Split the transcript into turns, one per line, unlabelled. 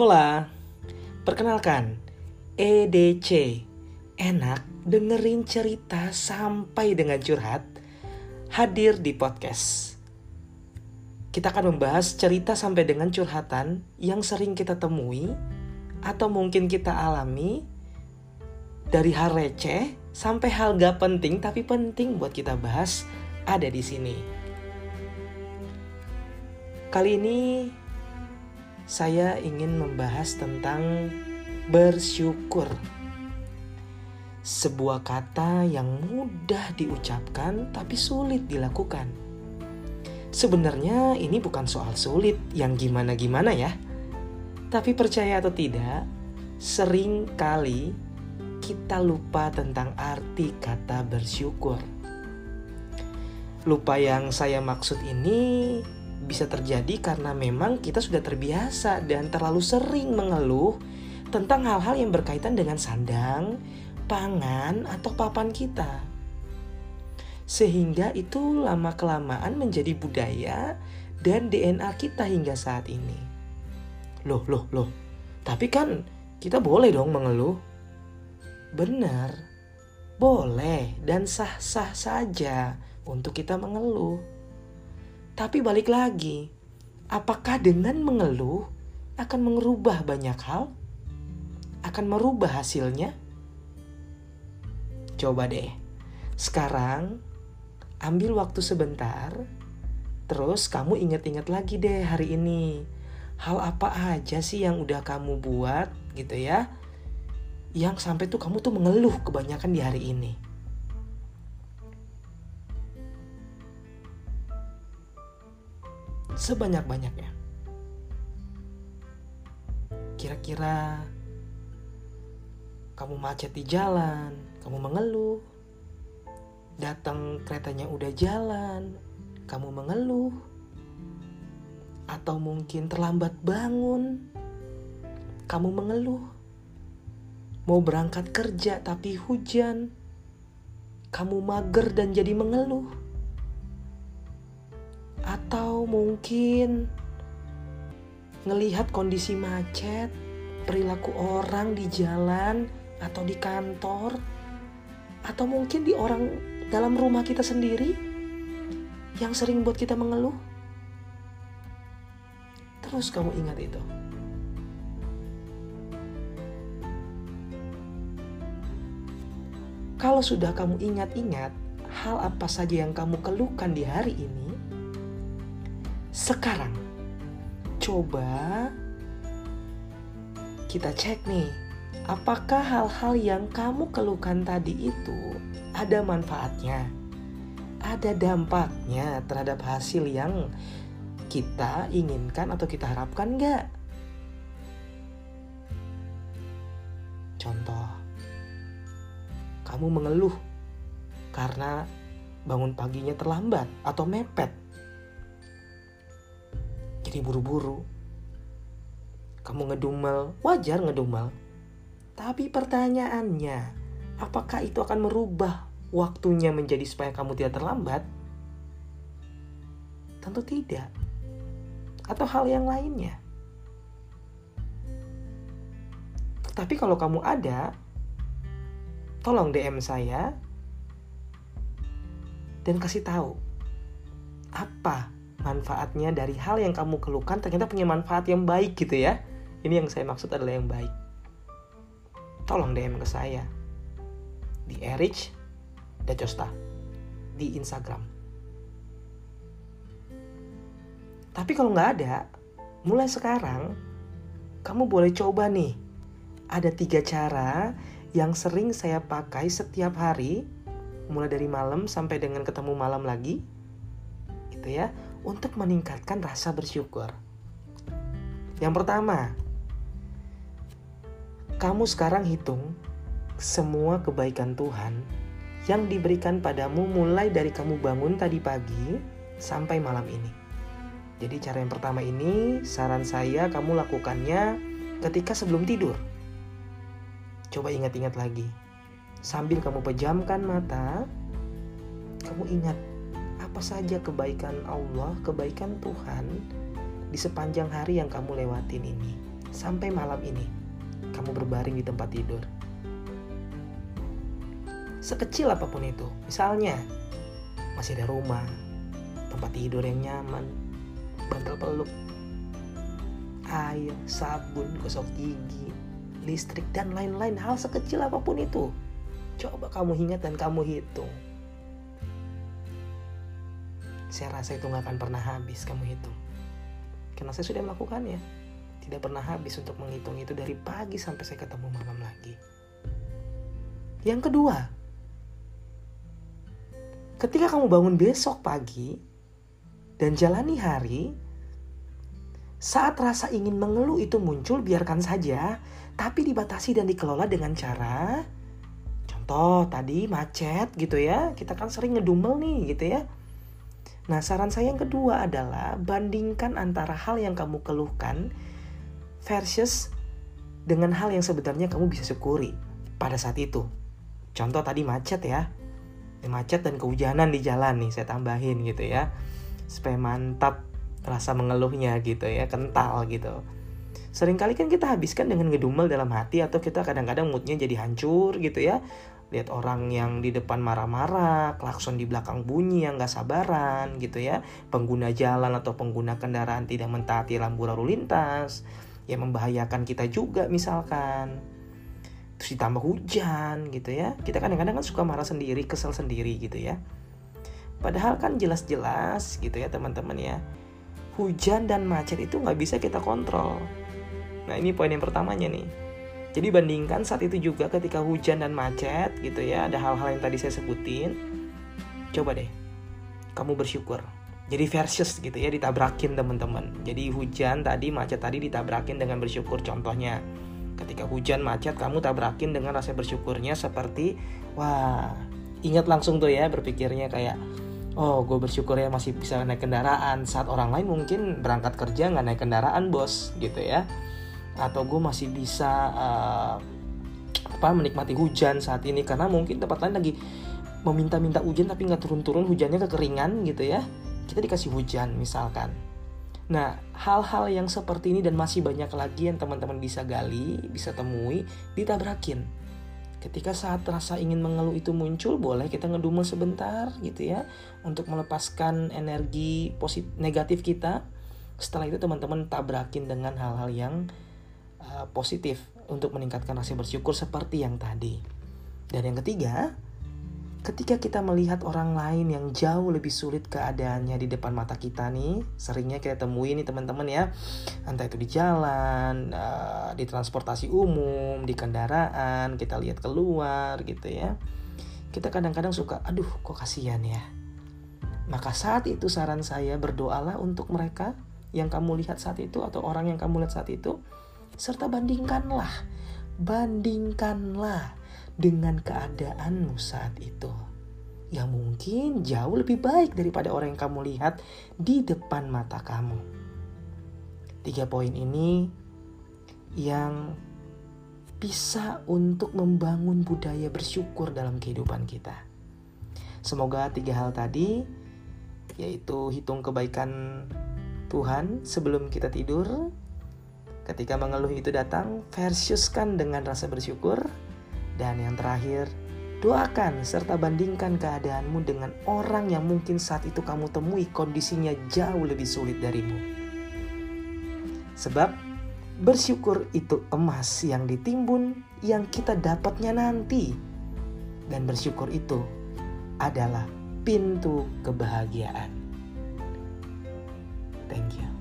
Hola, perkenalkan EDC Enak dengerin cerita sampai dengan curhat Hadir di podcast. Kita akan membahas cerita sampai dengan curhatan Yang sering kita temui Atau mungkin kita alami Dari hal receh Sampai hal gak penting tapi penting buat kita bahas Ada di sini. Kali ini saya ingin membahas tentang bersyukur. Sebuah kata yang mudah diucapkan tapi sulit dilakukan. Sebenarnya ini bukan soal sulit yang gimana-gimana ya. Tapi percaya atau tidak, sering kali kita lupa tentang arti kata bersyukur. Lupa yang saya maksud ini bisa terjadi karena memang kita sudah terbiasa dan terlalu sering mengeluh tentang hal-hal yang berkaitan dengan sandang, pangan, atau papan kita. Sehingga itu lama-kelamaan menjadi budaya dan DNA kita hingga saat ini. Loh, loh, loh. Tapi kan kita boleh dong mengeluh. Benar, boleh dan sah-sah saja untuk kita mengeluh. Tapi balik lagi, apakah dengan mengeluh akan merubah banyak hal? Akan merubah hasilnya? Coba deh, sekarang ambil waktu sebentar, terus kamu ingat-ingat lagi deh hari ini. Hal apa aja sih yang udah kamu buat gitu ya? Yang sampai tuh kamu tuh mengeluh kebanyakan di hari ini. Sebanyak-banyaknya. Kira-kira kamu macet di jalan, kamu mengeluh. Datang keretanya udah jalan, kamu mengeluh. Atau mungkin terlambat bangun, kamu mengeluh. Mau berangkat kerja tapi hujan, kamu mager dan jadi mengeluh atau mungkin ngelihat kondisi macet, perilaku orang di jalan atau di kantor, atau mungkin di orang dalam rumah kita sendiri yang sering buat kita mengeluh. Terus kamu ingat itu. Kalau sudah kamu ingat-ingat hal apa saja yang kamu keluhkan di hari ini, sekarang, coba kita cek nih, apakah hal-hal yang kamu keluhkan tadi itu ada manfaatnya, ada dampaknya terhadap hasil yang kita inginkan atau kita harapkan nggak? Contoh, kamu mengeluh karena bangun paginya terlambat atau mepet jadi buru-buru. Kamu ngedumel, wajar ngedumel. Tapi pertanyaannya, apakah itu akan merubah waktunya menjadi supaya kamu tidak terlambat? Tentu tidak. Atau hal yang lainnya. Tapi kalau kamu ada, tolong DM saya dan kasih tahu apa manfaatnya dari hal yang kamu keluhkan ternyata punya manfaat yang baik gitu ya. Ini yang saya maksud adalah yang baik. Tolong DM ke saya di Erich Dacosta di Instagram. Tapi kalau nggak ada, mulai sekarang kamu boleh coba nih. Ada tiga cara yang sering saya pakai setiap hari, mulai dari malam sampai dengan ketemu malam lagi, gitu ya untuk meningkatkan rasa bersyukur. Yang pertama, kamu sekarang hitung semua kebaikan Tuhan yang diberikan padamu mulai dari kamu bangun tadi pagi sampai malam ini. Jadi cara yang pertama ini saran saya kamu lakukannya ketika sebelum tidur. Coba ingat-ingat lagi. Sambil kamu pejamkan mata, kamu ingat apa saja kebaikan Allah, kebaikan Tuhan di sepanjang hari yang kamu lewatin ini. sampai malam ini kamu berbaring di tempat tidur. Sekecil apa pun itu, misalnya masih ada rumah, tempat tidur yang nyaman, bantal peluk, air, sabun, gosok gigi, listrik, dan lain-lain hal sekecil apa pun itu. Coba kamu ingat dan kamu hitung. Saya rasa itu nggak akan pernah habis kamu hitung. Karena saya sudah melakukannya. Tidak pernah habis untuk menghitung itu dari pagi sampai saya ketemu malam lagi. Yang kedua, ketika kamu bangun besok pagi dan jalani hari, saat rasa ingin mengeluh itu muncul, biarkan saja, tapi dibatasi dan dikelola dengan cara contoh tadi macet gitu ya. Kita kan sering ngedumel nih gitu ya. Nah, saran saya yang kedua adalah bandingkan antara hal yang kamu keluhkan versus dengan hal yang sebenarnya kamu bisa syukuri pada saat itu. Contoh tadi macet ya. Macet dan kehujanan di jalan nih saya tambahin gitu ya. Supaya mantap rasa mengeluhnya gitu ya, kental gitu. Seringkali kan kita habiskan dengan ngedumel dalam hati atau kita kadang-kadang moodnya jadi hancur gitu ya. Lihat orang yang di depan marah-marah, klakson di belakang bunyi yang gak sabaran gitu ya. Pengguna jalan atau pengguna kendaraan tidak mentaati lampu lalu lintas. Yang membahayakan kita juga misalkan. Terus ditambah hujan gitu ya. Kita kadang-kadang kan suka marah sendiri, kesel sendiri gitu ya. Padahal kan jelas-jelas gitu ya teman-teman ya. Hujan dan macet itu nggak bisa kita kontrol Nah ini poin yang pertamanya nih. Jadi bandingkan saat itu juga ketika hujan dan macet gitu ya, ada hal-hal yang tadi saya sebutin. Coba deh, kamu bersyukur. Jadi versus gitu ya, ditabrakin teman-teman. Jadi hujan tadi, macet tadi ditabrakin dengan bersyukur. Contohnya, ketika hujan macet, kamu tabrakin dengan rasa bersyukurnya seperti, wah, ingat langsung tuh ya berpikirnya kayak, oh gue bersyukur ya masih bisa naik kendaraan saat orang lain mungkin berangkat kerja nggak naik kendaraan bos gitu ya atau gue masih bisa uh, apa menikmati hujan saat ini. Karena mungkin tempat lain lagi meminta-minta hujan tapi nggak turun-turun hujannya kekeringan gitu ya. Kita dikasih hujan misalkan. Nah hal-hal yang seperti ini dan masih banyak lagi yang teman-teman bisa gali bisa temui ditabrakin. Ketika saat rasa ingin mengeluh itu muncul boleh kita ngedumel sebentar gitu ya untuk melepaskan energi positif negatif kita. Setelah itu teman-teman tabrakin dengan hal-hal yang uh, positif untuk meningkatkan rasa bersyukur seperti yang tadi. Dan yang ketiga, ketika kita melihat orang lain yang jauh lebih sulit keadaannya di depan mata kita nih, seringnya kita temui nih teman-teman ya, entah itu di jalan, uh, di transportasi umum, di kendaraan, kita lihat keluar gitu ya. Kita kadang-kadang suka, aduh kok kasihan ya. Maka saat itu saran saya berdoalah untuk mereka yang kamu lihat saat itu atau orang yang kamu lihat saat itu serta bandingkanlah, bandingkanlah dengan keadaanmu saat itu. Yang mungkin jauh lebih baik daripada orang yang kamu lihat di depan mata kamu. Tiga poin ini yang bisa untuk membangun budaya bersyukur dalam kehidupan kita. Semoga tiga hal tadi, yaitu hitung kebaikan Tuhan sebelum kita tidur, Ketika mengeluh itu datang, versuskan dengan rasa bersyukur. Dan yang terakhir, doakan serta bandingkan keadaanmu dengan orang yang mungkin saat itu kamu temui kondisinya jauh lebih sulit darimu. Sebab bersyukur itu emas yang ditimbun yang kita dapatnya nanti. Dan bersyukur itu adalah pintu kebahagiaan. Thank you.